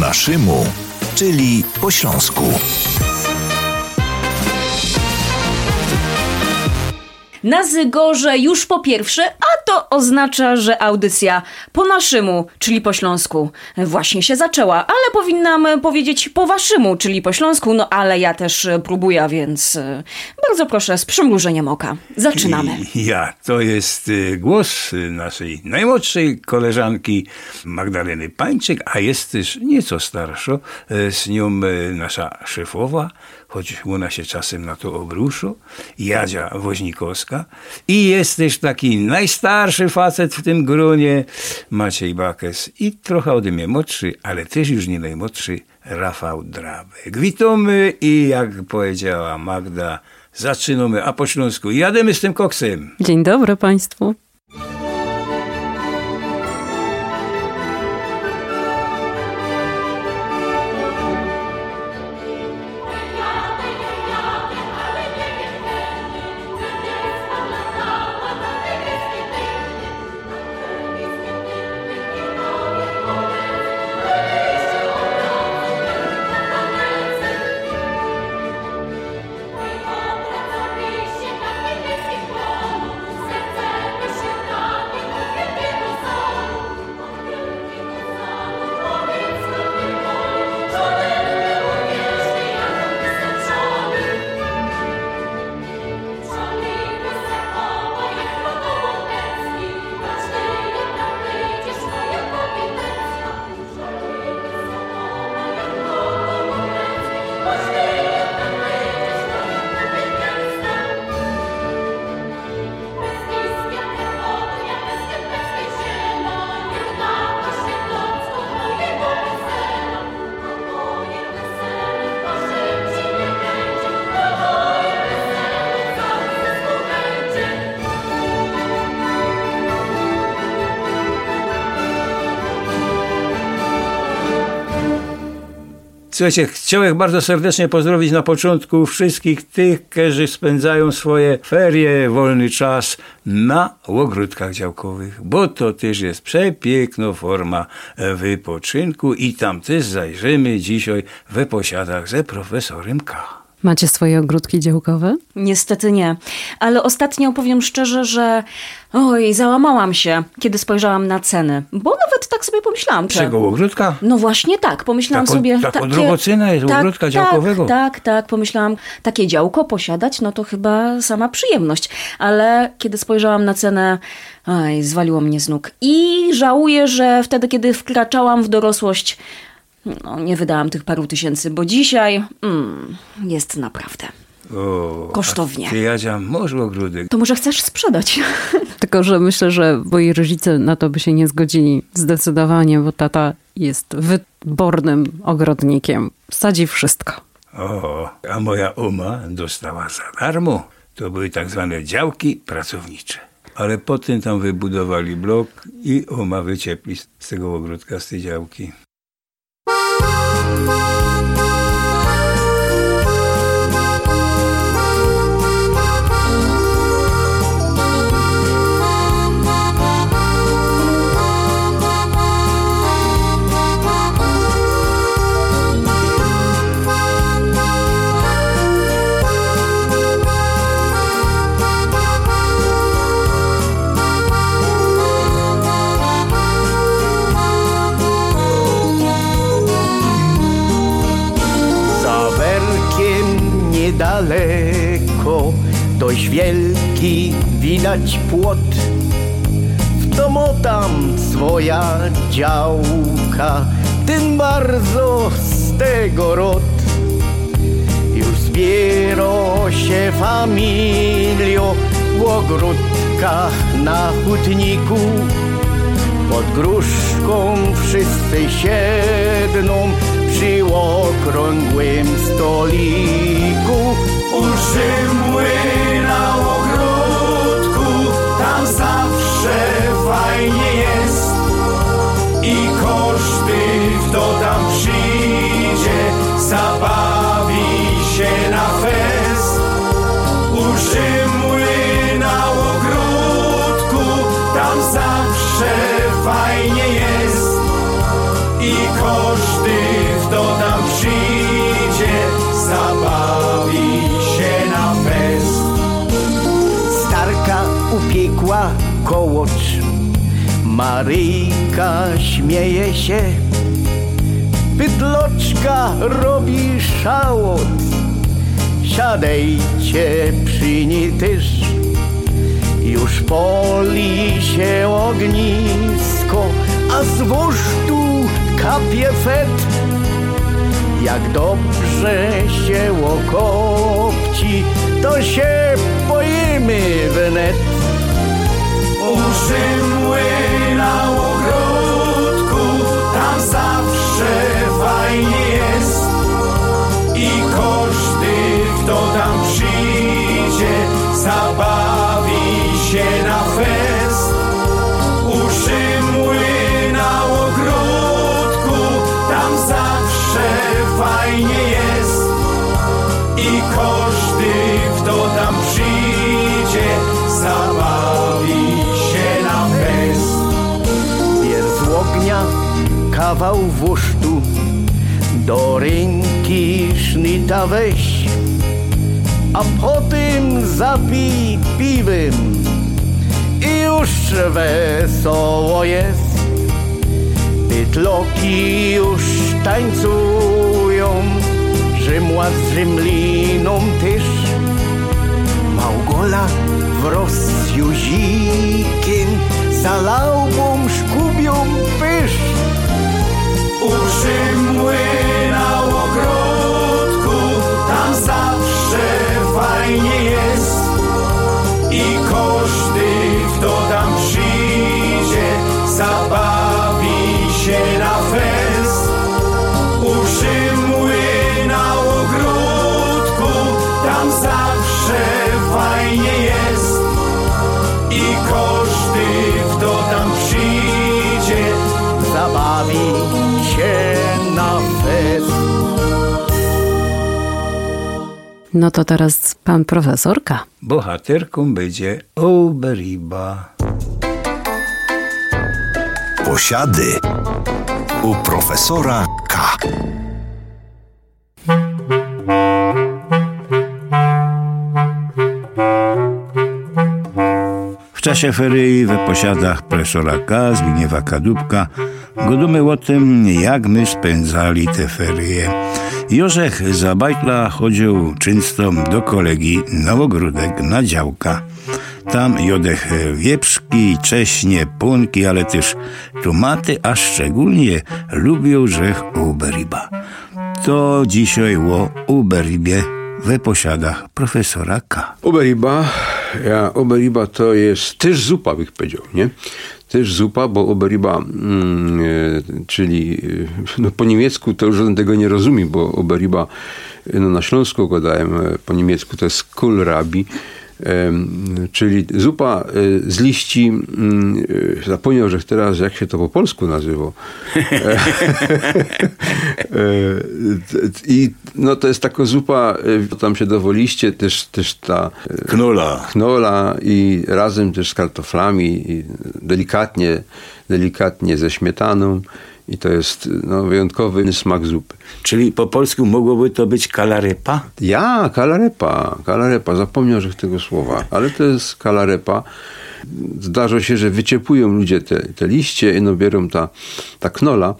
Po naszymu, czyli po śląsku. Na Zygorze już po pierwsze, a to oznacza, że audycja po naszemu, czyli po śląsku, właśnie się zaczęła, ale powinnam powiedzieć po waszemu, czyli po śląsku, no ale ja też próbuję, więc e, bardzo proszę z przymrużeniem oka. Zaczynamy. Ja, to jest y, głos naszej najmłodszej koleżanki Magdaleny Pańczyk, a jest też nieco starsza, y, z nią nasza szefowa, choć ona się czasem na to obrusza, Jadzia Woźnikowska i jest też taki najstarszy facet w tym gronie, Maciej Bakes i trochę ode mnie młodszy, ale też już nie najmłodszy, Rafał Drabek. Witamy i jak powiedziała Magda, zaczynamy, a po śląsku jademy z tym koksem. Dzień dobry Państwu. Słuchajcie, chciałem bardzo serdecznie pozdrowić na początku wszystkich tych, którzy spędzają swoje ferie, wolny czas na ogródkach działkowych, bo to też jest przepiękna forma wypoczynku i tam też zajrzymy dzisiaj we posiadach ze profesorem K. Macie swoje ogródki działkowe? Niestety nie, ale ostatnio powiem szczerze, że oj, załamałam się, kiedy spojrzałam na ceny, bo nawet tak sobie pomyślałam, że... Czego ogródka? No właśnie tak, pomyślałam sobie... tako drogocena jest ogródka działkowego. Tak, tak, tak, pomyślałam, takie działko posiadać, no to chyba sama przyjemność. Ale kiedy spojrzałam na cenę, oj, zwaliło mnie z nóg. I żałuję, że wtedy, kiedy wkraczałam w dorosłość, no nie wydałam tych paru tysięcy, bo dzisiaj mm, jest naprawdę O, kosztownie. Ty, Jadzia, może ogródek? To może chcesz sprzedać? Tylko, że myślę, że moi rodzice na to by się nie zgodzili zdecydowanie, bo tata jest wybornym ogrodnikiem. Sadzi wszystko. O, a moja oma dostała za darmo. To były tak zwane działki pracownicze. Ale potem tam wybudowali blok i oma wyciepli z tego ogródka, z tej działki. Daleko widać płot. Śmieje się, Bydloczka robi szałot. Siadajcie przy niej też, już poli się ognisko, a z wosztu kapie fet. Jak dobrze się okopci, to się boimy wnet. Urzymły zabawi się na fest. Urzymły na ogródku, tam zawsze fajnie jest. I koszty kto tam przyjdzie, zabawi się na fest. Bier z ognia kawał wusztu, do ręki sznyta weź, a potem zapij piwem i już wesoło jest. Pytloki już tańcują, Rzymła z Rzymliną też. Małgola wraz z Józikiem za szkubią pysz. Urzymły No to teraz pan profesorka. Bohaterką będzie Oberiba. Posiady u profesora K. W czasie ferii we posiadach profesora K. Zbigniewa Kadubka godumy o tym, jak my spędzali te ferie. Jorzech Zabajtla chodził często do kolegi Nowogródek na działka. Tam jodech wieprzki, cześnie, punki, ale też tomaty, a szczególnie lubił rzech uberiba. To dzisiaj o uberibie we posiadach profesora K. Uberiba, ja, uberiba to jest też zupa, bych powiedział, nie? Też zupa, bo uberiba, mm, e, czyli e, no po niemiecku to już tego nie rozumie, bo uberiba no na Śląsku go dałem, e, po niemiecku to jest kohlrabi, czyli zupa z liści, zapomniał, że teraz jak się to po polsku nazywa. I no to jest taka zupa, tam się dało liście, też, też ta knola. knola i razem też z kartoflami i delikatnie, delikatnie ze śmietaną. I to jest no, wyjątkowy smak zupy. Czyli po polsku mogłoby to być kalarepa? Ja, kalarepa, kalarepa. Zapomniał, że tego słowa, ale to jest kalarepa. Zdarza się, że wyciepują ludzie te, te liście i no biorą ta, ta knola,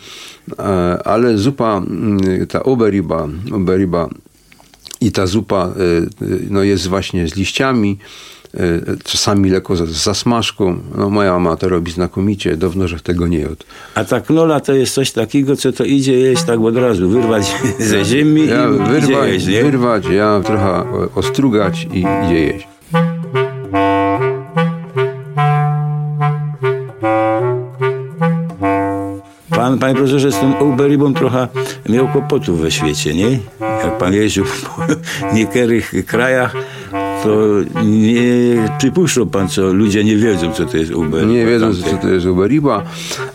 ale zupa, ta oberiba, oberiba I ta zupa e, no, jest właśnie z liściami, e, czasami lekko z zasmażką. No, moja mama to robi znakomicie, dawno, że tego nie jadł. A ta knola to jest coś takiego, co to idzie jeść tak od razu, wyrwać ze ziemi Ja i idzie wyrwać, jeść, nie? wyrwać, ja trochę ostrugać i idzie jeść. Pan, panie profesorze, z tym Uberibą trochę miał kłopotów we świecie, nie? Jak pan jeździł po niektórych krajach, to nie przypuszczał pan, co ludzie nie wiedzą, co to jest Uber. Nie wiedzą, co to jest uberiba,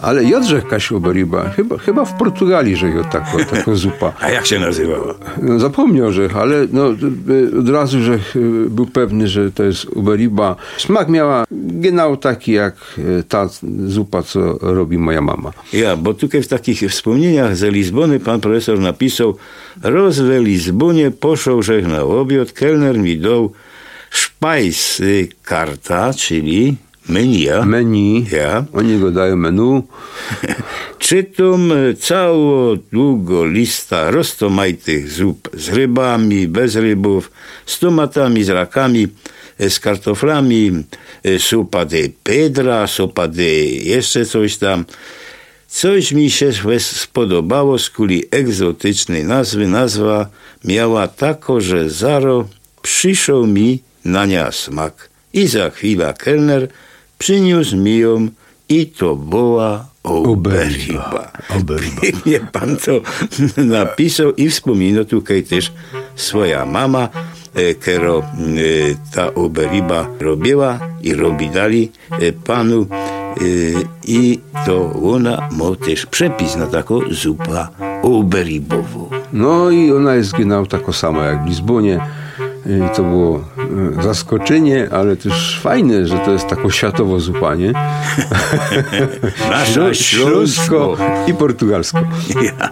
ale jadł jakaś uberiba. Chyba, chyba w Portugalii, że jadł tako, tako zupa. A jak się nazywała? No, zapomniał, że, ale no, y, od razu, że y, był pewny, że to jest uberiba. Smak miała genau taki, jak y, ta zupa, co robi moja mama. Ja, bo tutaj w takich wspomnieniach ze Lizbony pan profesor napisał Roz we Lizbonie poszł żech na obiad, kelner mi dał szpajs y, karta, czyli menu. Menu, Ja. oni go dają menu. Czytam cało długo lista roztomajtych zup z rybami, bez rybów, z tomatami, z rakami, z kartoflami, e, supa de pedra, supa de jeszcze coś tam. Coś mi się spodobało z kuli egzotycznej nazwy. Nazwa miała tako, że zaro przyszł mi na nią smak. I za chwilę kelner przyniósł mi ją i to była Oberiba. Pięknie pan to napisał i wspomina tutaj też swoja mama, e, kero e, ta Oberiba robiła i robi dali e, panu i to ona ma też przepis na taką zupa oberibową. No i ona jest genau taka sama jak w Lizbonie. I to było zaskoczenie, ale też fajne, że to jest taka światowa zupa, nie? Nasza Ślą- śląsko. i portugalsko. Ja.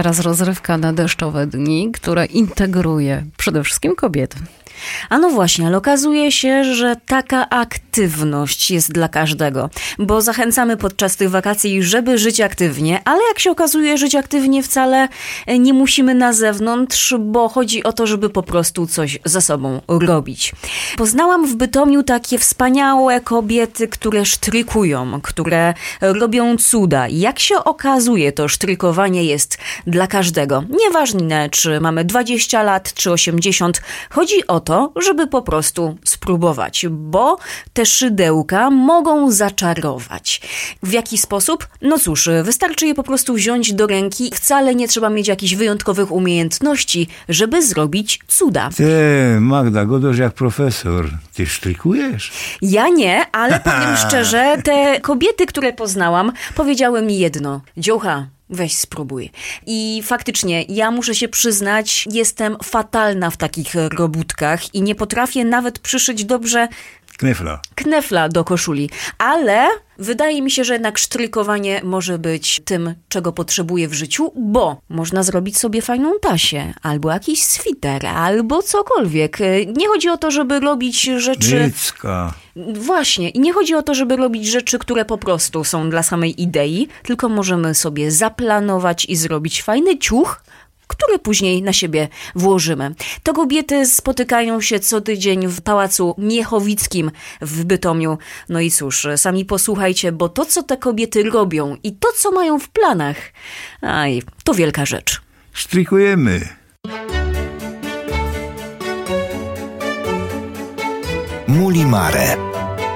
Teraz rozrywka na deszczowe dni, która integruje przede wszystkim kobiety. A no właśnie, ale okazuje się, że taka aktywność jest dla każdego, bo zachęcamy podczas tych wakacji, żeby żyć aktywnie, ale jak się okazuje, żyć aktywnie wcale nie musimy na zewnątrz, bo chodzi o to, żeby po prostu coś ze sobą robić. Poznałam w Bytomiu takie wspaniałe kobiety, które sztrykują, które robią cuda. Jak się okazuje, to sztrykowanie jest dla każdego. Nieważne, czy mamy 20 lat, czy 80, chodzi o to, żeby po prostu spróbować, bo te szydełka mogą zaczarować. W jaki sposób? No cóż, wystarczy je po prostu wziąć do ręki. Wcale nie trzeba mieć jakichś wyjątkowych umiejętności, żeby zrobić cuda. Ty, Magda, godosz jak profesor. Ty sztrykujesz? Ja nie, ale powiem szczerze, te kobiety, które poznałam, powiedziały mi jedno. Dziołcha, Weź spróbuj. I faktycznie, ja muszę się przyznać, jestem fatalna w takich robótkach i nie potrafię nawet przyszyć dobrze Knefla. knefla do koszuli. Ale wydaje mi się, że jednak sztrykowanie może być tym, czego potrzebuję w życiu, bo można zrobić sobie fajną tasię, albo jakiś switer, albo cokolwiek. Nie chodzi o to, żeby robić rzeczy... Mycka. Właśnie, i nie chodzi o to, żeby robić rzeczy, które po prostu są dla samej idei, tylko możemy sobie zaplanować i zrobić fajny ciuch, który później na siebie włożymy. To kobiety spotykają się co tydzień w Pałacu Miechowickim w Bytomiu. No i cóż, sami posłuchajcie, bo to, co te kobiety robią i to, co mają w planach, aj, to wielka rzecz. Sztrykujemy. Mulimare.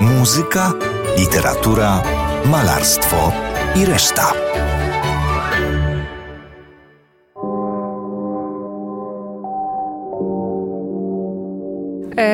Muzyka, literatura, malarstwo i reszta.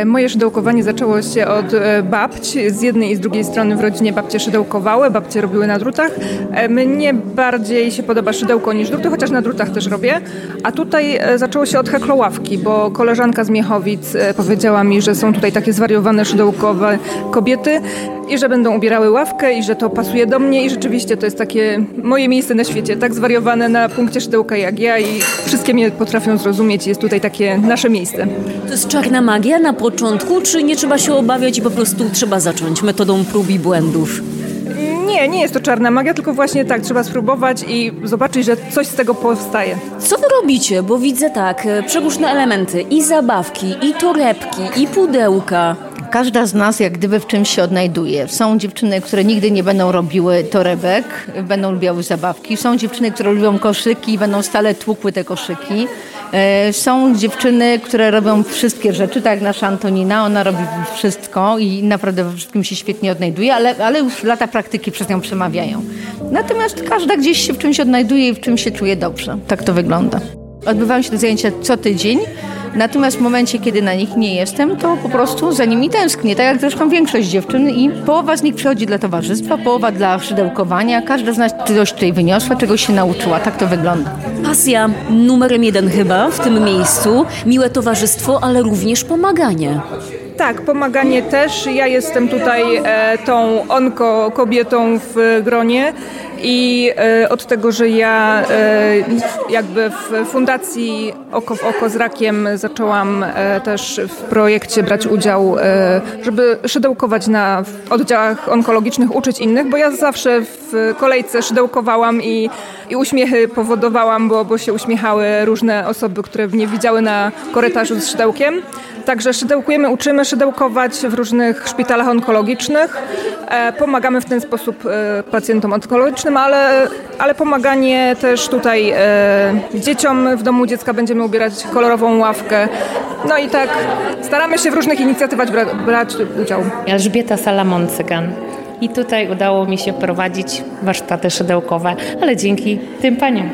Moje szydełkowanie zaczęło się od e, babć. Z jednej i z drugiej strony w rodzinie babcie szydełkowały, babcie robiły na drutach. E, Mnie bardziej się podoba szydełko niż druty, chociaż na drutach też robię. A tutaj e, zaczęło się od heklowawki, bo koleżanka z Miechowic e, powiedziała mi, że są tutaj takie zwariowane szydełkowe kobiety i że będą ubierały ławkę i że to pasuje do mnie i rzeczywiście to jest takie moje miejsce na świecie, tak zwariowane na punkcie szydełka jak ja i wszystkie mnie potrafią zrozumieć. Jest tutaj takie nasze miejsce. To jest czarna magia na początku, czy nie trzeba się obawiać i po prostu trzeba zacząć metodą prób i błędów? Nie, nie jest to czarna magia, tylko właśnie tak, trzeba spróbować i zobaczyć, że coś z tego powstaje. Co wy robicie? Bo widzę tak, e, przeróżne elementy, i zabawki, i torebki, i pudełka. Każda z nas jak gdyby w czymś się odnajduje. Są dziewczyny, które nigdy nie będą robiły torebek, będą lubiły zabawki. Są dziewczyny, które lubią koszyki i będą stale tłukły te koszyki. E, Są dziewczyny, które robią wszystkie rzeczy, tak jak nasza Antonina, ona robi wszystko i naprawdę we wszystkim się świetnie odnajduje, ale, ale już lata praktyki przez nią przemawiają. Natomiast każda gdzieś się w czymś odnajduje i w czymś się czuje dobrze. Tak to wygląda. Odbywają się te zajęcia co tydzień. Natomiast w momencie, kiedy na nich nie jestem, to po prostu za nimi tęsknię, tak jak zresztą większość dziewczyn i połowa z nich przychodzi dla towarzystwa, połowa dla szydełkowania, każda z nas coś tutaj wyniosła, czegoś się nauczyła, tak to wygląda. Pasja numerem jeden chyba w tym miejscu, miłe towarzystwo, ale również pomaganie. Tak, pomaganie też. Ja jestem tutaj e, tą onko kobietą w gronie i e, od tego, że ja e, jakby w fundacji Oko w Oko z Rakiem zaczęłam e, też w projekcie brać udział, żeby szydełkować na oddziałach onkologicznych, uczyć innych, bo ja zawsze w kolejce szydełkowałam i, i uśmiechy powodowałam, bo, bo się uśmiechały różne osoby, które mnie widziały na korytarzu z szydełkiem. Także szydełkujemy, uczymy szydełkować w różnych szpitalach onkologicznych. Pomagamy w ten sposób pacjentom onkologicznym, tym, ale, ale pomaganie też tutaj e, dzieciom w domu dziecka będziemy ubierać kolorową ławkę. No i tak staramy się w różnych inicjatywach bra, brać udział. Elżbieta Salamon-Cygan. I tutaj udało mi się prowadzić warsztaty szydełkowe, ale dzięki tym paniom.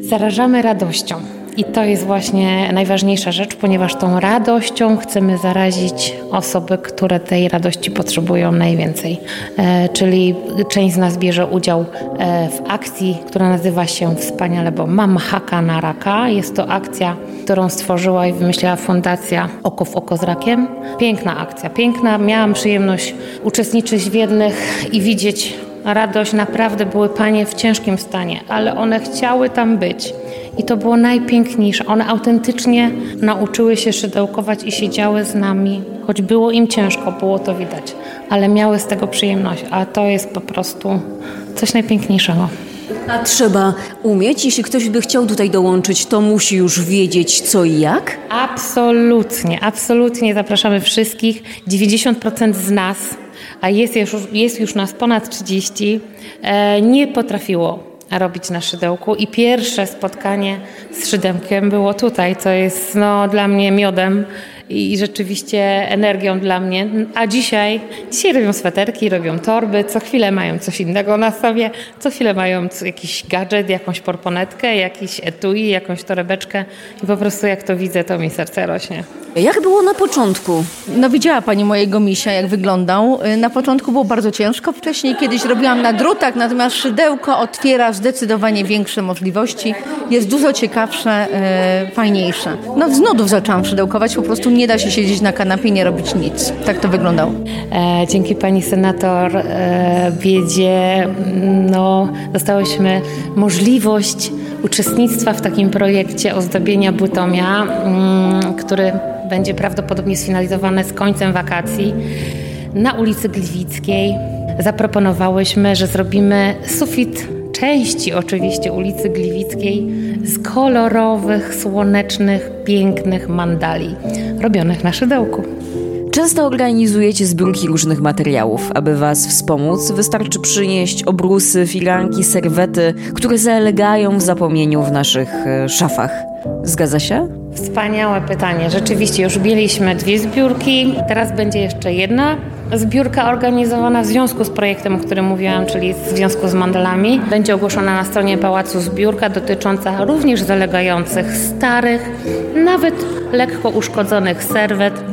Zarażamy radością. I to jest właśnie najważniejsza rzecz, ponieważ tą radością chcemy zarazić osoby, które tej radości potrzebują najwięcej. E, czyli część z nas bierze udział e, w akcji, która nazywa się wspaniale, bo Mam haka na raka. Jest to akcja, którą stworzyła i wymyśliła Fundacja Oko w Oko z Rakiem. Piękna akcja, piękna. Miałam przyjemność uczestniczyć w jednych i widzieć radość. Naprawdę były panie w ciężkim stanie, ale one chciały tam być. I to było najpiękniejsze. One autentycznie nauczyły się szydełkować i siedziały z nami, choć było im ciężko, było to widać, ale miały z tego przyjemność, a to jest po prostu coś najpiękniejszego. A trzeba umieć, jeśli ktoś by chciał tutaj dołączyć, to musi już wiedzieć co i jak? Absolutnie, absolutnie zapraszamy wszystkich. 90% z nas, a jest już, jest już nas ponad 30, e, nie potrafiło robić na szydełku. I pierwsze spotkanie z szydełkiem było tutaj, co jest no, dla mnie miodem i rzeczywiście energią dla mnie. A dzisiaj, dzisiaj robią sweterki, robią torby, co chwilę mają coś innego na sobie, co chwilę mają jakiś gadżet, jakąś porponetkę, jakiś etui, jakąś torebeczkę i po prostu jak to widzę, to mi serce rośnie. Jak było na początku? No widziała Pani mojego misia, jak wyglądał. Y, Na początku było bardzo ciężko. Wcześniej kiedyś robiłam na drutach, natomiast szydełko otwiera zdecydowanie większe możliwości. Jest dużo ciekawsze, y, fajniejsze. No z nudów zaczęłam szydełkować, po prostu nie da się siedzieć na kanapie i nie robić nic. Tak to wyglądało. E, dzięki pani senator e, Biedzie no, dostałyśmy możliwość uczestnictwa w takim projekcie ozdobienia Bytomia, mm, który będzie prawdopodobnie sfinalizowany z końcem wakacji na ulicy Gliwickiej. Zaproponowałyśmy, że zrobimy sufit części oczywiście ulicy Gliwickiej z kolorowych, słonecznych, pięknych mandali robionych na szydełku. Często organizujecie zbiórki różnych materiałów. Aby Was wspomóc, wystarczy przynieść obrusy, firanki, serwety, które zalegają w zapomnieniu w naszych e, szafach. Zgadza się? Wspaniałe pytanie. Rzeczywiście już mieliśmy dwie zbiórki, teraz będzie jeszcze jedna zbiórka organizowana w związku z projektem, o którym mówiłam, czyli w związku z mandalami. Będzie ogłoszona na stronie Pałacu zbiórka dotycząca również zalegających starych, nawet lekko uszkodzonych serwet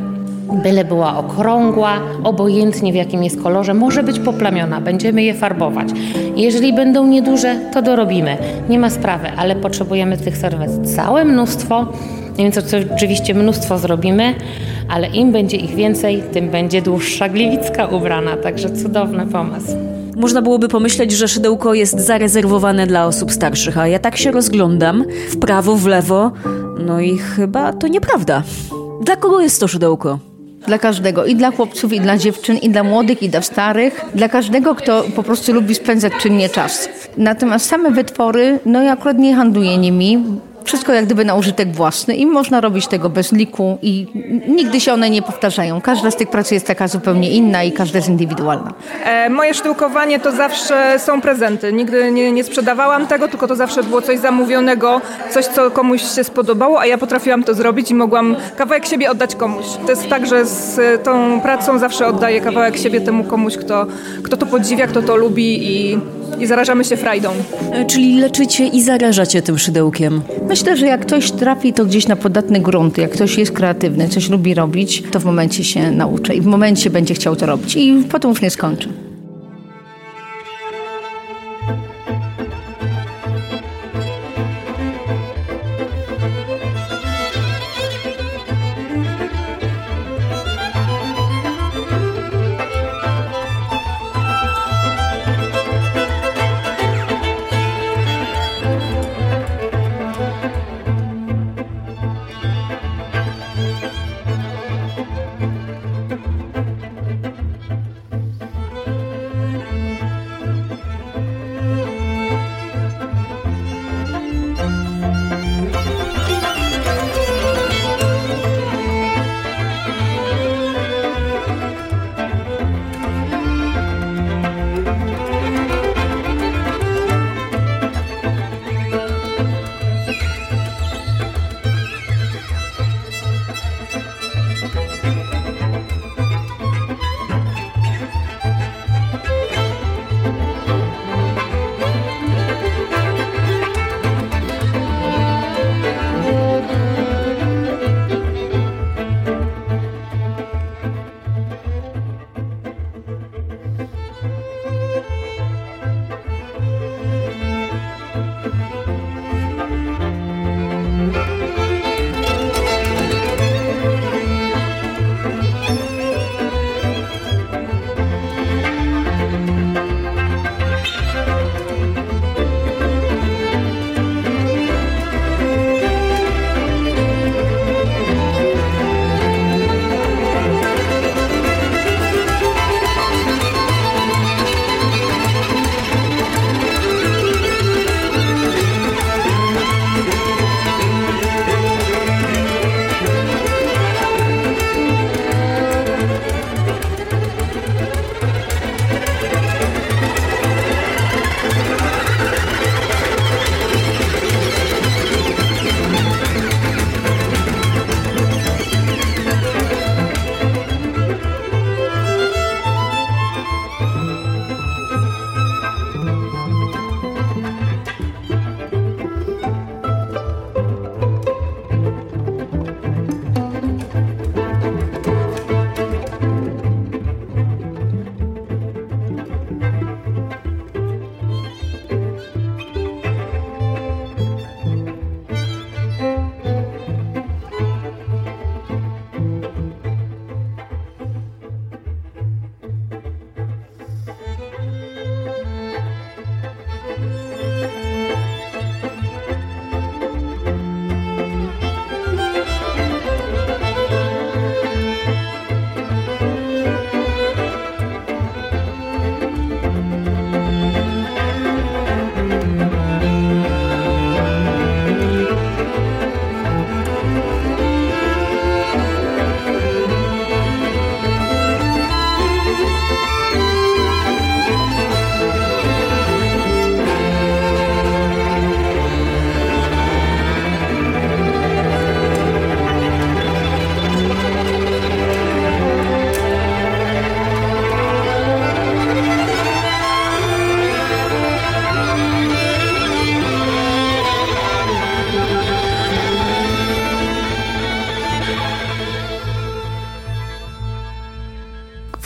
Byle była okrągła, obojętnie w jakim jest kolorze, może być poplamiona, będziemy je farbować. Jeżeli będą nieduże, to dorobimy. Nie ma sprawy, ale potrzebujemy tych serwet całe mnóstwo, więc oczywiście mnóstwo zrobimy, ale im będzie ich więcej, tym będzie dłuższa gliwicka ubrana, także cudowny pomysł. Można byłoby pomyśleć, że szydełko jest zarezerwowane dla osób starszych, a ja tak się rozglądam w prawo, w lewo, no i chyba to nieprawda. Dla kogo jest to szydełko? Dla każdego, i dla chłopców, i dla dziewczyn, i dla młodych, i dla starych. Dla każdego, kto po prostu lubi spędzać czynnie czas. Natomiast same wytwory, no ja akurat nie handluję nimi. Wszystko jak gdyby na użytek własny i można robić tego bez liku i nigdy się one nie powtarzają. Każda z tych prac jest taka zupełnie inna i każda jest indywidualna. E, moje sztukowanie to zawsze są prezenty. Nigdy nie, nie sprzedawałam tego, tylko to zawsze było coś zamówionego, coś, co komuś się spodobało, a ja potrafiłam to zrobić i mogłam kawałek siebie oddać komuś. To jest tak, że z tą pracą zawsze oddaję kawałek siebie temu komuś, kto, kto to podziwia, kto to lubi i, i zarażamy się frajdą. E, Czyli leczycie i zarażacie tym szydełkiem. Myślę, że jak ktoś trafi to gdzieś na podatny grunt, jak ktoś jest kreatywny, coś lubi robić, to w momencie się nauczy i w momencie będzie chciał to robić i potem już nie skończy.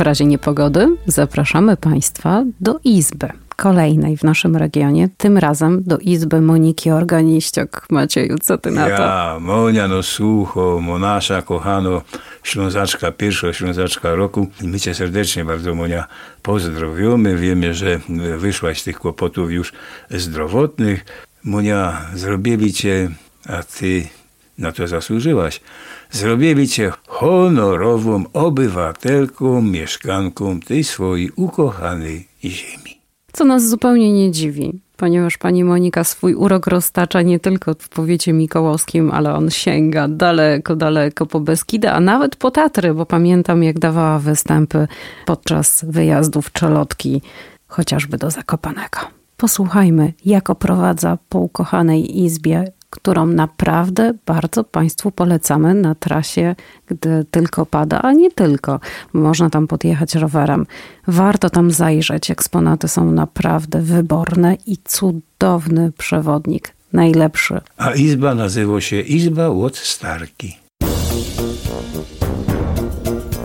W razie niepogody zapraszamy Państwa do izby. Kolejnej w naszym regionie, tym razem do izby Moniki Organiściok. Macieju, co ty na to? Ja, Monia, no słucho, Monasza, kochano, Ślązaczka, pierwsza Ślązaczka roku. I my cię serdecznie bardzo, Monia, pozdrowiamy. Wiemy, że wyszłaś z tych kłopotów już zdrowotnych. Monia, zrobili cię, a ty na to zasłużyłaś. Zrobili cię honorową obywatelką, mieszkanką tej swojej ukochanej ziemi. Co nas zupełnie nie dziwi, ponieważ pani Monika swój urok roztacza nie tylko w powiecie mikołowskim, ale on sięga daleko, daleko po Beskidy, a nawet po Tatry, bo pamiętam jak dawała występy podczas wyjazdów czelotki, chociażby do Zakopanego. Posłuchajmy, jak oprowadza po ukochanej izbie, którą naprawdę bardzo Państwu polecamy na trasie, gdy tylko pada, a nie tylko. Można tam podjechać rowerem. Warto tam zajrzeć. Eksponaty są naprawdę wyborne i cudowny przewodnik. Najlepszy. A izba nazywa się Izba Łot Starki.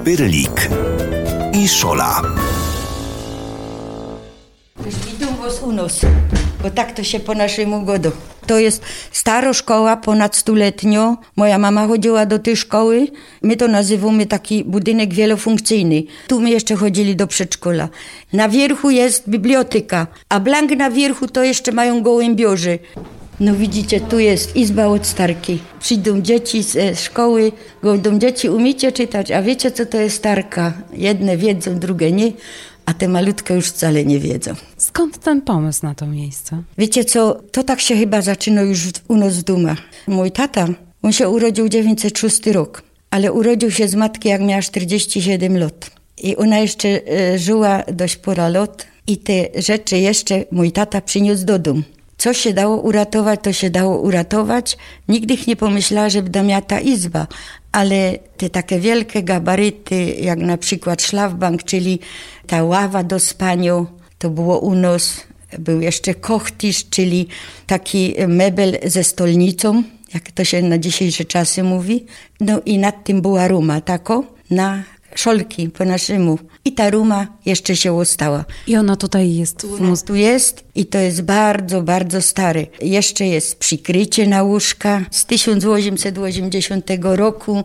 Pyrlik i Szola. Idą was u nos, bo tak to się po naszemu godu. To jest stara szkoła, ponad stuletnio. Moja mama chodziła do tej szkoły. My to nazywamy taki budynek wielofunkcyjny. Tu my jeszcze chodzili do przedszkola. Na wierchu jest biblioteka, a blank na wierchu to jeszcze mają gołębiorzy. No widzicie, tu jest izba od starki. Przyjdą dzieci z szkoły, będą dzieci, umiecie czytać, a wiecie co to jest starka? Jedne wiedzą, drugie nie, a te malutkie już wcale nie wiedzą. Skąd ten pomysł na to miejsce? Wiecie co, to tak się chyba zaczyna już u nas w Duma. Mój tata, on się urodził 906 rok, ale urodził się z matki jak miała 47 lat. I ona jeszcze e, żyła dość spora lat i te rzeczy jeszcze mój tata przyniósł do domu. Co się dało uratować, to się dało uratować. Nigdy nie pomyślała, że będę miała ta izba, ale te takie wielkie gabaryty, jak na przykład szlafbank, czyli ta ława do spania, to było u nas. Był jeszcze kochtisz, czyli taki mebel ze stolnicą, jak to się na dzisiejsze czasy mówi. No i nad tym była ruma, tako, na szolki po naszemu. I ta ruma jeszcze się ostała. I ona tutaj jest nas tu jest i to jest bardzo, bardzo stary. Jeszcze jest przykrycie na łóżka z 1880 roku.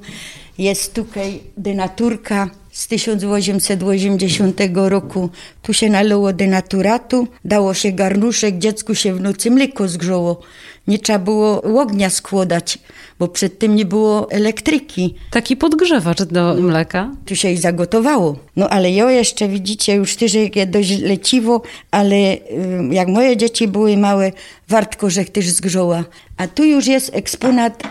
Jest tutaj denaturka z 1880 roku. Tu się nalało denaturatu, dało się garnuszek, dziecku się w nocy mleko zgrzało. Nie trzeba było ognia składać, bo przed tym nie było elektryki. Taki podgrzewacz do mleka? Tu się ich zagotowało. No ale ja jeszcze, widzicie, już też dość leciwo, ale ym, jak moje dzieci były małe, wartko, że też zgrzoła. A tu już jest eksponat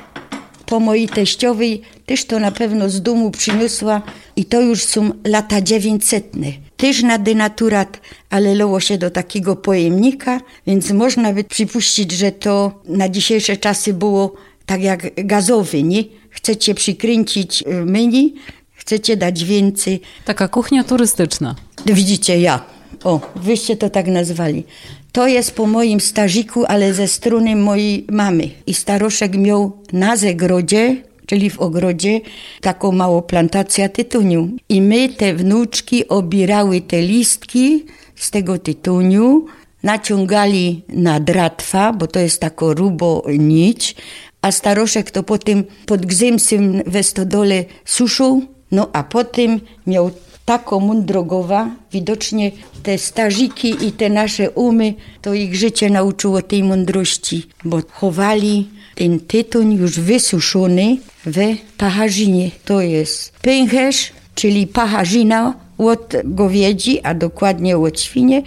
po mojej teściowej, też to na pewno z domu przyniosła i to już są lata dziewięćsetne. Też na denaturat, ale leło się do takiego pojemnika, więc można by przypuścić, że to na dzisiejsze czasy było tak jak gazowy, nie? Chcecie przykręcić y, menu, chcecie dać więcej. Taka kuchnia turystyczna. Widzicie, ja. O, wyście to tak nazwali. To jest po moim stażyku, ale ze strony mojej mamy. I staroszek miał na zagrodzie, czyli w ogrodzie, taką małą plantację tytoniu. I my, te wnuczki, obierały te listki z tego tytoniu, naciągali na dratwa, bo to jest tako rubo nić, a staroszek to potem pod gzymsem we stodole suszył, no a potem miał taką mądrogowa, widocznie te starziki i te nasze umy, to ich życie nauczyło tej mądrości, bo chowali ten tytoń już wysuszony we pacharzynie. To jest pęcherz, czyli pacharzyna od gowiedzi, a dokładnie od świnie.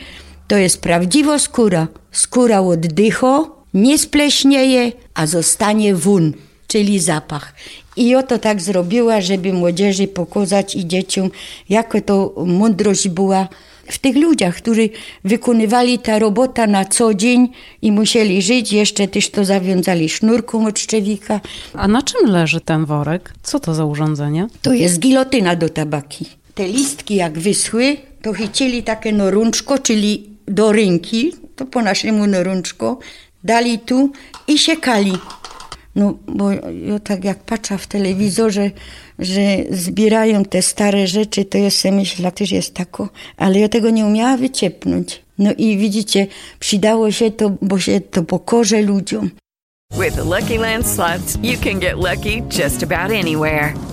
To jest prawdziwa skóra. Skóra oddycho, nie spleśnieje, a zostanie wun, czyli zapach. I oto tak zrobiła, żeby młodzieży pokazać i dzieciom, jaka to mądrość była w tych ludziach, którzy wykonywali ta robota na co dzień i musieli żyć. Jeszcze też to zawiązali sznurką od szczewika. A na czym leży ten worek? Co to za urządzenie? To jest gilotyna do tabaki. Te listki jak wyschły, to chycili takie norunczko, czyli do ręki, to po naszemu norunczko, dali tu i siekali. No, bo ja tak jak patrzę w telewizorze, że zbierają te stare rzeczy, to ja sobie myślę, też jest tako, ale ja tego nie umiała wyciepnąć. No i widzicie, przydało się to, bo się to pokorze ludziom. With the Lucky Land slots, you can get lucky just about anywhere.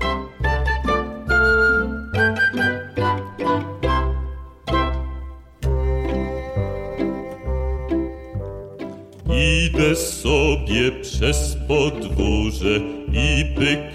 Sobie przez podwórze i pyk,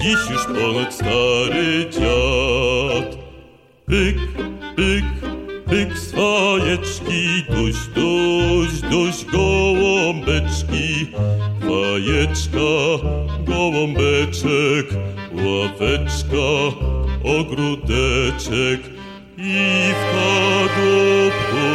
dziś już ponoć stary dziad. Pyk, pyk, pyk z fajeczki, duś, duś, duś, gołąbeczki. Fajeczka, gołąbeczek, ławeczka, ogródeczek i w kadłubku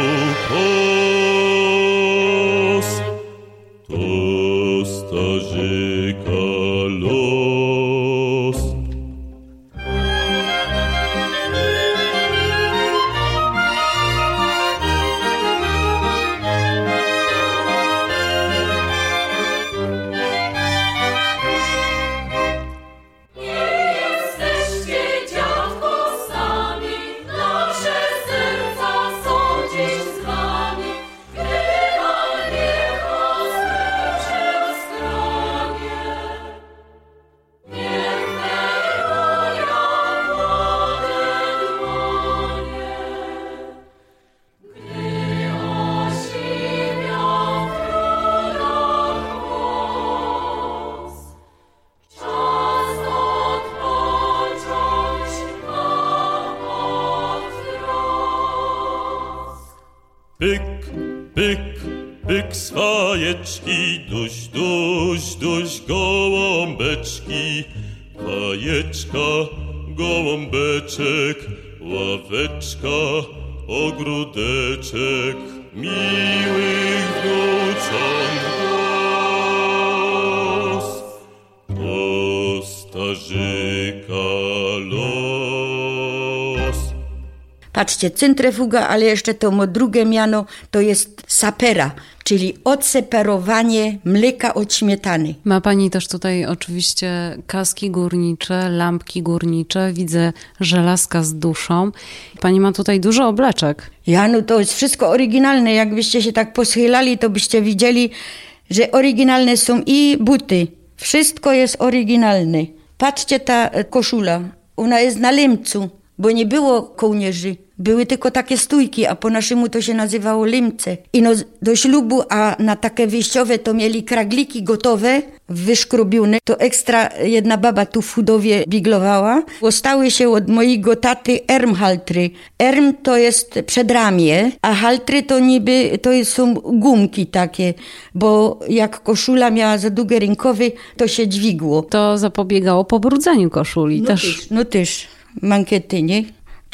ogródeczek, miłych wnucząt głos. To starzyka los. Patrzcie, centryfuga, ale jeszcze to drugie miano, to jest sapera, czyli odseparowanie mleka od śmietany. Ma pani też tutaj oczywiście kaski górnicze, lampki górnicze, widzę żelazka z duszą. Pani ma tutaj dużo obleczek. Ja, no to jest wszystko oryginalne. Jakbyście się tak poschylali, to byście widzieli, że oryginalne są i buty. Wszystko jest oryginalne. Patrzcie ta koszula. Ona jest na lemcu. bo nie było kołnierzy. Były tylko takie stójki, a po naszemu to się nazywało limce. I no do ślubu, a na takie wyjściowe to mieli kragliki gotowe, wyszkrobione. To ekstra jedna baba tu w Chudowie biglowała. Ostały się od mojego taty ermhaltry. Erm to jest przedramię, a haltry to niby, to są gumki takie, bo jak koszula miała za długie rękowy, to się dźwigło. To zapobiegało pobrudzeniu koszuli No też. też, no też, mankiety, nie?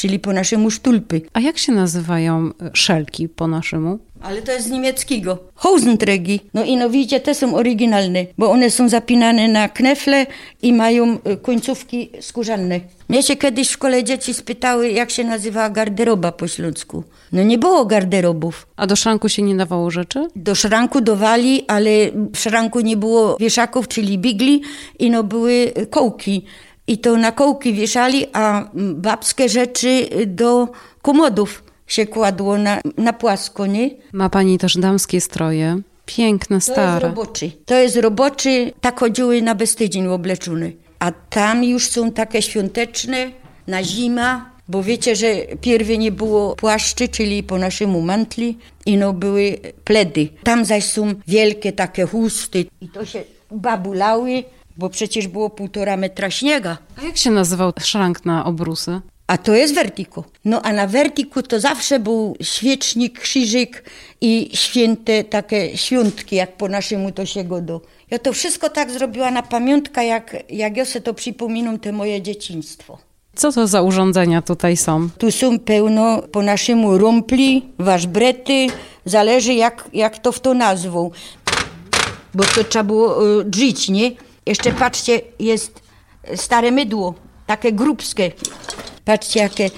Czyli po naszemu sztulpy. A jak się nazywają e, szelki po naszemu? Ale to jest z niemieckiego. Hosenträgi. No i no widzicie, te są oryginalne, bo one są zapinane na knefle i mają y, końcówki skórzane. Mnie się kiedyś w szkole dzieci spytały, jak się nazywa garderoba po śląsku. No nie było garderobów. A do szranku się nie dawało rzeczy? Do szranku dowali, ale w szranku nie było wieszaków, czyli bigli i no były kołki. I to na kołki wieszali, a babskie rzeczy do komodów się kładło na, na płasko, nie? Ma pani też damskie stroje. Piękne, To jest stare. roboczy. To jest roboczy, tak chodziły na bestydzień obleczone. A tam już są takie świąteczne, na zima, bo wiecie, że pierwie nie było płaszczy, czyli po naszemu mantli, i no były pledy. Tam zaś są wielkie takie chusty i to się babulały, bo przecież było półtora metra śniega. A jak się nazywał szrank na obrusy? A to jest wertiku. No a na wertiku to zawsze był świecznik, krzyżyk i święte takie świątki, jak po naszemu to się godo. Ja to wszystko tak zrobiła na pamiątkę, jak, jak ja to przypominam, te moje dzieciństwo. Co to za urządzenia tutaj są? Tu są pełno po naszemu rumpli, waszbrety, zależy jak, jak to w to nazwą. Bo to trzeba było y, drzeć, nie? Jeszcze patrzcie, jest stare mydło, takie grubskie. Patrzcie, jakie,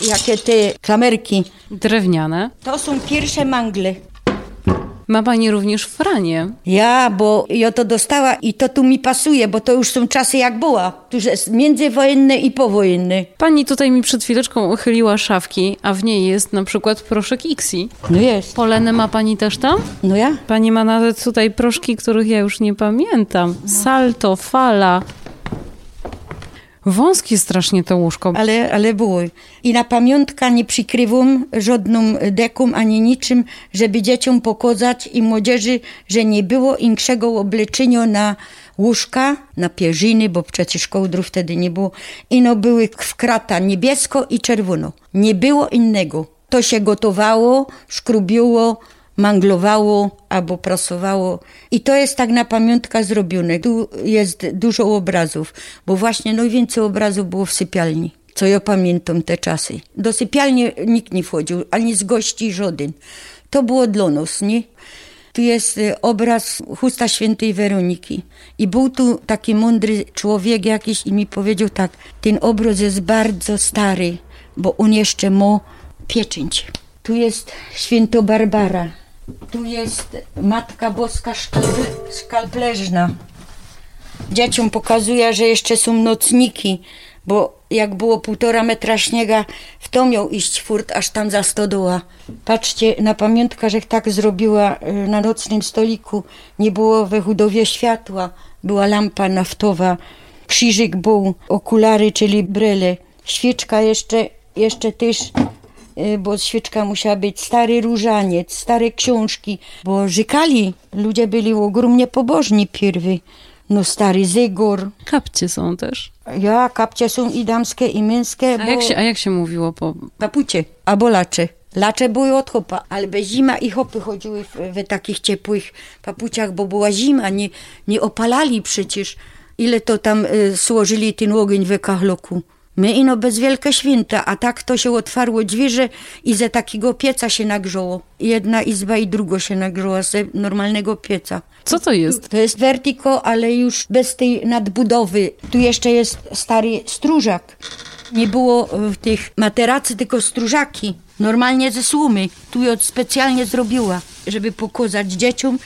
jakie te klamerki. Drewniane. To są pierwsze mangle. Ma pani również franie. Ja, bo ja to dostała i to tu mi pasuje, bo to już są czasy jak była. Tu jest międzywojenne i powojenne. Pani tutaj mi przed chwileczką uchyliła szafki, a w niej jest na przykład proszek Ixi. No jest. Polenę ma pani też tam? No ja. Pani ma nawet tutaj proszki, których ja już nie pamiętam. Salto, fala. Wąskie strasznie to łóżko. Ale, ale było. I na pamiątkę nie przykrywam żadną deką ani niczym, żeby dzieciom pokazać i młodzieży, że nie było inkszego obleczenia na łóżka, na pierzyny, bo przecież kołdrów wtedy nie było. I no były w krata niebiesko i czerwono. Nie było innego. To się gotowało, szkrubiło, manglowało albo prasowało. I to jest tak na pamiątkę zrobione. Tu jest dużo obrazów, bo właśnie najwięcej obrazów było w sypialni. Co ja pamiętam te czasy. Do sypialni nikt nie wchodził, ani z gości żaden. To było dla nas, nie? Tu jest e, obraz chusta świętej Weroniki. I był tu taki mądry człowiek jakiś i mi powiedział tak, ten obraz jest bardzo stary, bo on jeszcze ma pieczęć. Tu jest święto Barbara. Tu jest Matka Boska Szkalple- Szkalpleżna. Dzieciom pokazuje, że jeszcze są nocniki, bo jak było półtora metra śniega, w to miał iść furt, aż tam za stodoła. Patrzcie, na pamiątkę, że tak zrobiła y, na nocnym stoliku. Nie było we chudowie światła, była lampa naftowa, krzyżyk był, okulary, czyli brele. Świeczka jeszcze, jeszcze też bo świeczka musiała być stary różaniec, stare książki, bo żykali, ludzie byli ogromnie pobożni pierwy. No stary zygor. Kapcie są też. Ja, kapcie są i damskie, i męskie. A jak się, a jak się mówiło po... Papucie albo lacze. Lacze były od chopa, ale zima i chopy chodziły w, w takich ciepłych papuciach, bo była zima, nie, nie opalali przecież. Ile to tam y, słożyli ten ogień w kachloku. My ino bez wielkie święta, a tak to się otwarło drzwi, i ze takiego pieca się nagrzało. Jedna izba i drugo się nagrzało ze normalnego pieca. Co to jest? To jest vertigo, ale już bez tej nadbudowy. Tu jeszcze jest stary stróżak. Nie było w tych materacy, tylko stróżaki. Normalnie ze słomy. Tu ją specjalnie zrobiła, żeby pokazać dzieciom.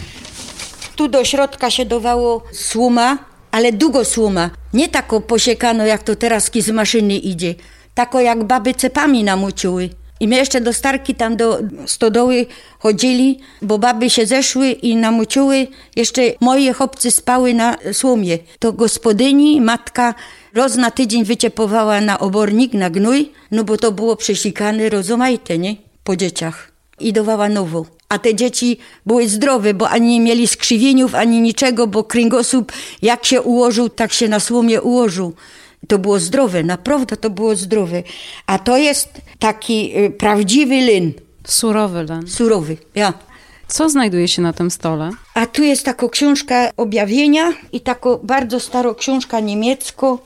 Tu do środka się dawało słoma, ale długo słoma. Nie tako posiekano, jak to teraz z maszyny idzie. Tako jak baby cepami namuciły. I my jeszcze do starki tam do stodoły chodzili, bo baby się zeszły i namuciły. Jeszcze moje chłopcy spały na słomie. To gospodyni, matka Roz na tydzień wyciepowała na obornik, na gnój, no bo to było przesikane rozumajte, nie? Po dzieciach. I dawała nową. A te dzieci były zdrowe, bo ani nie mieli skrzywieniów, ani niczego, bo kręgosłup jak się ułożył, tak się na słomie ułożył. To było zdrowe, naprawdę to było zdrowe. A to jest taki y, prawdziwy lin. Surowy len. Surowy, ja. Co znajduje się na tym stole? A tu jest taka książka objawienia i taka bardzo stara książka niemiecko,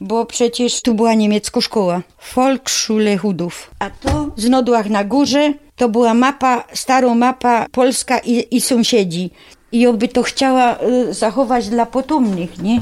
bo przecież tu była niemiecka szkoła. Volksschule Hudów. A to z Nodłach na górze to była mapa, stara mapa Polska i, i sąsiedzi. I oby to chciała y, zachować dla potomnych, nie?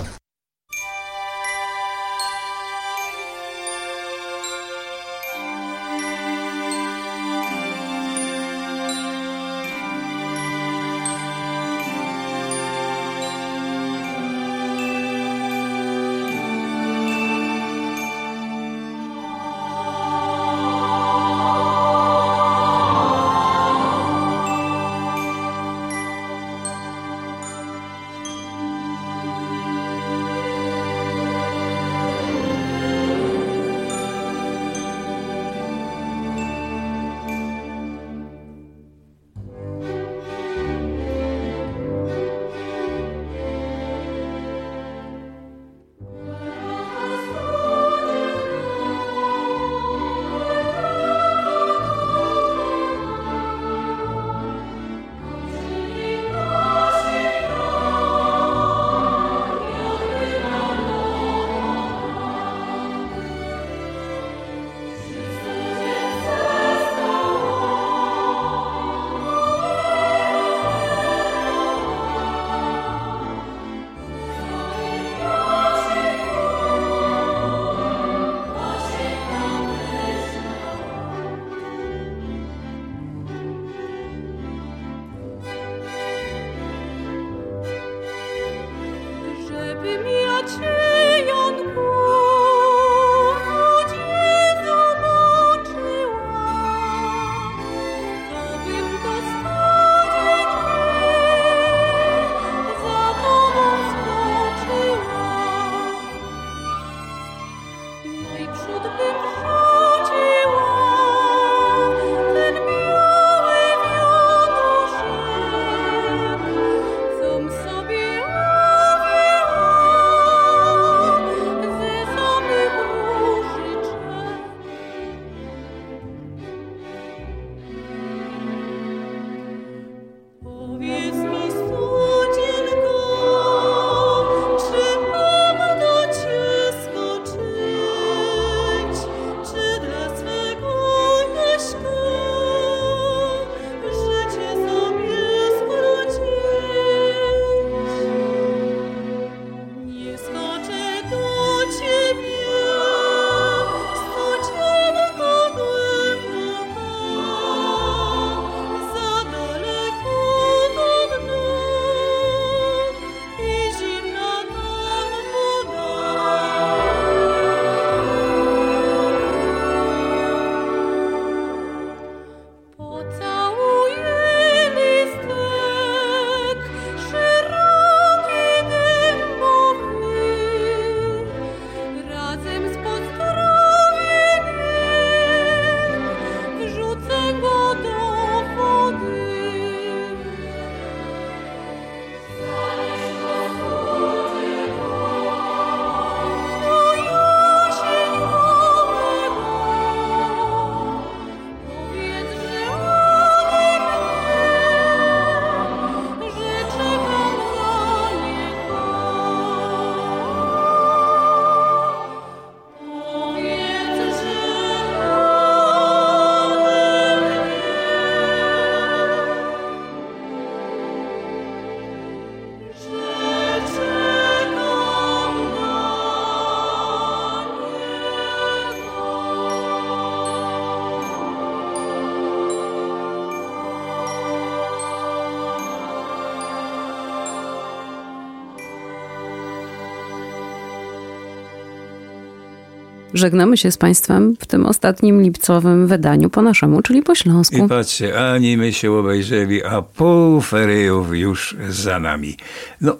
Żegnamy się z Państwem w tym ostatnim lipcowym wydaniu po naszemu, czyli po śląsku. I patrzcie, ani my się obejrzeli, a pół feriów już za nami. No,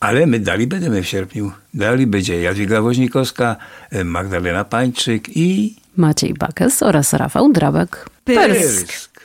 Ale my dali będziemy w sierpniu. Dali będzie Jadwiga Woźnikowska, Magdalena Pańczyk i Maciej Bakes oraz Rafał Drabek. Pyrsk. Jakżech